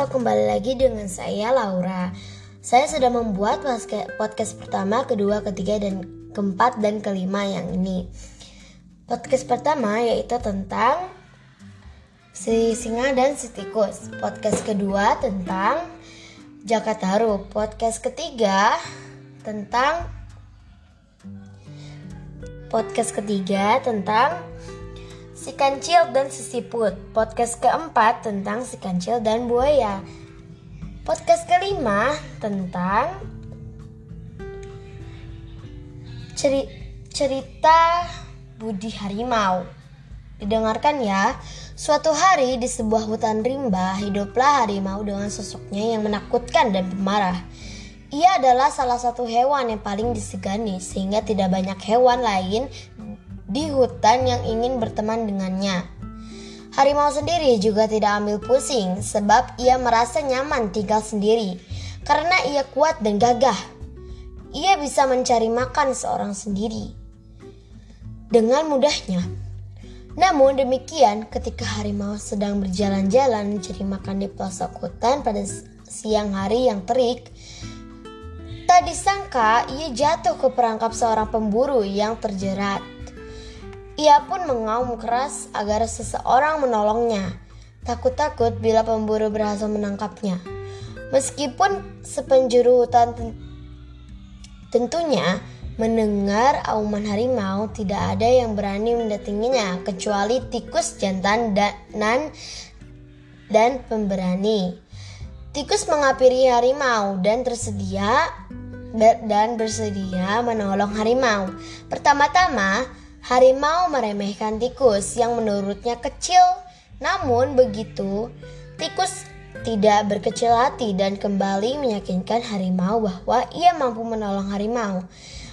Halo, kembali lagi dengan saya Laura. Saya sudah membuat podcast pertama, kedua, ketiga, dan keempat dan kelima yang ini. Podcast pertama yaitu tentang si singa dan si tikus. Podcast kedua tentang Jakarta Podcast ketiga tentang podcast ketiga tentang Si Kancil dan si Siput. Podcast keempat tentang si Kancil dan buaya. Podcast kelima tentang ceri cerita Budi Harimau. Didengarkan ya. Suatu hari di sebuah hutan rimba Hiduplah harimau dengan sosoknya yang menakutkan dan pemarah. Ia adalah salah satu hewan yang paling disegani sehingga tidak banyak hewan lain di hutan yang ingin berteman dengannya. Harimau sendiri juga tidak ambil pusing sebab ia merasa nyaman tinggal sendiri karena ia kuat dan gagah. Ia bisa mencari makan seorang sendiri dengan mudahnya. Namun demikian ketika harimau sedang berjalan-jalan mencari makan di pelosok hutan pada siang hari yang terik, tak disangka ia jatuh ke perangkap seorang pemburu yang terjerat. Ia pun mengaum keras agar seseorang menolongnya. Takut-takut bila pemburu berhasil menangkapnya. Meskipun sepenjuru hutan tentunya mendengar auman harimau tidak ada yang berani mendatanginya kecuali tikus jantan dan dan pemberani. Tikus mengapiri harimau dan tersedia dan bersedia menolong harimau. Pertama-tama, Harimau meremehkan tikus yang menurutnya kecil. Namun begitu, tikus tidak berkecil hati dan kembali meyakinkan harimau bahwa ia mampu menolong harimau.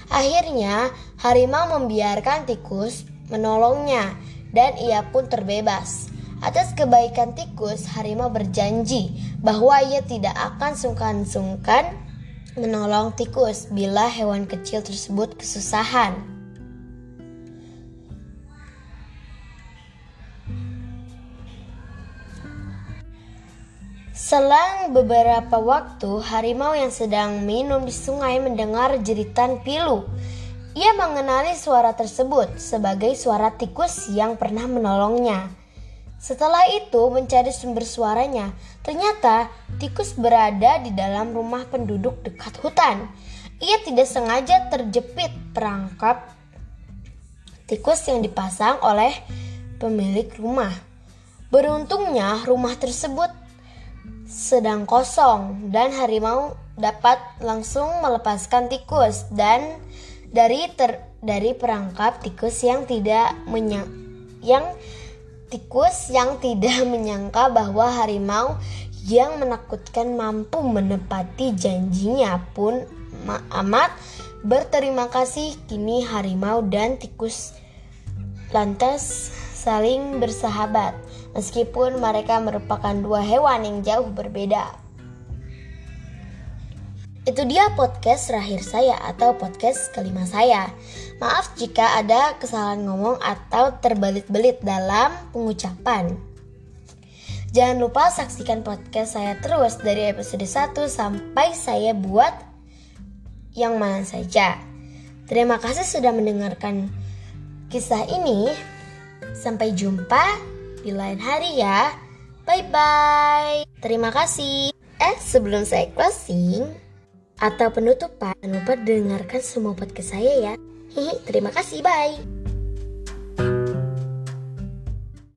Akhirnya, harimau membiarkan tikus menolongnya dan ia pun terbebas. Atas kebaikan tikus, harimau berjanji bahwa ia tidak akan sungkan-sungkan menolong tikus bila hewan kecil tersebut kesusahan. Selang beberapa waktu, harimau yang sedang minum di sungai mendengar jeritan pilu. Ia mengenali suara tersebut sebagai suara tikus yang pernah menolongnya. Setelah itu mencari sumber suaranya, ternyata tikus berada di dalam rumah penduduk dekat hutan. Ia tidak sengaja terjepit perangkap tikus yang dipasang oleh pemilik rumah. Beruntungnya rumah tersebut sedang kosong dan harimau dapat langsung melepaskan tikus dan dari ter, dari perangkap tikus yang tidak menyang yang tikus yang tidak menyangka bahwa harimau yang menakutkan mampu menepati janjinya pun amat berterima kasih kini harimau dan tikus lantas saling bersahabat meskipun mereka merupakan dua hewan yang jauh berbeda. Itu dia podcast terakhir saya atau podcast kelima saya. Maaf jika ada kesalahan ngomong atau terbelit-belit dalam pengucapan. Jangan lupa saksikan podcast saya terus dari episode 1 sampai saya buat yang mana saja. Terima kasih sudah mendengarkan kisah ini. Sampai jumpa di lain hari ya. Bye bye. Terima kasih. Eh, sebelum saya closing atau penutupan, jangan lupa dengarkan semua podcast saya ya. Terima kasih. Bye.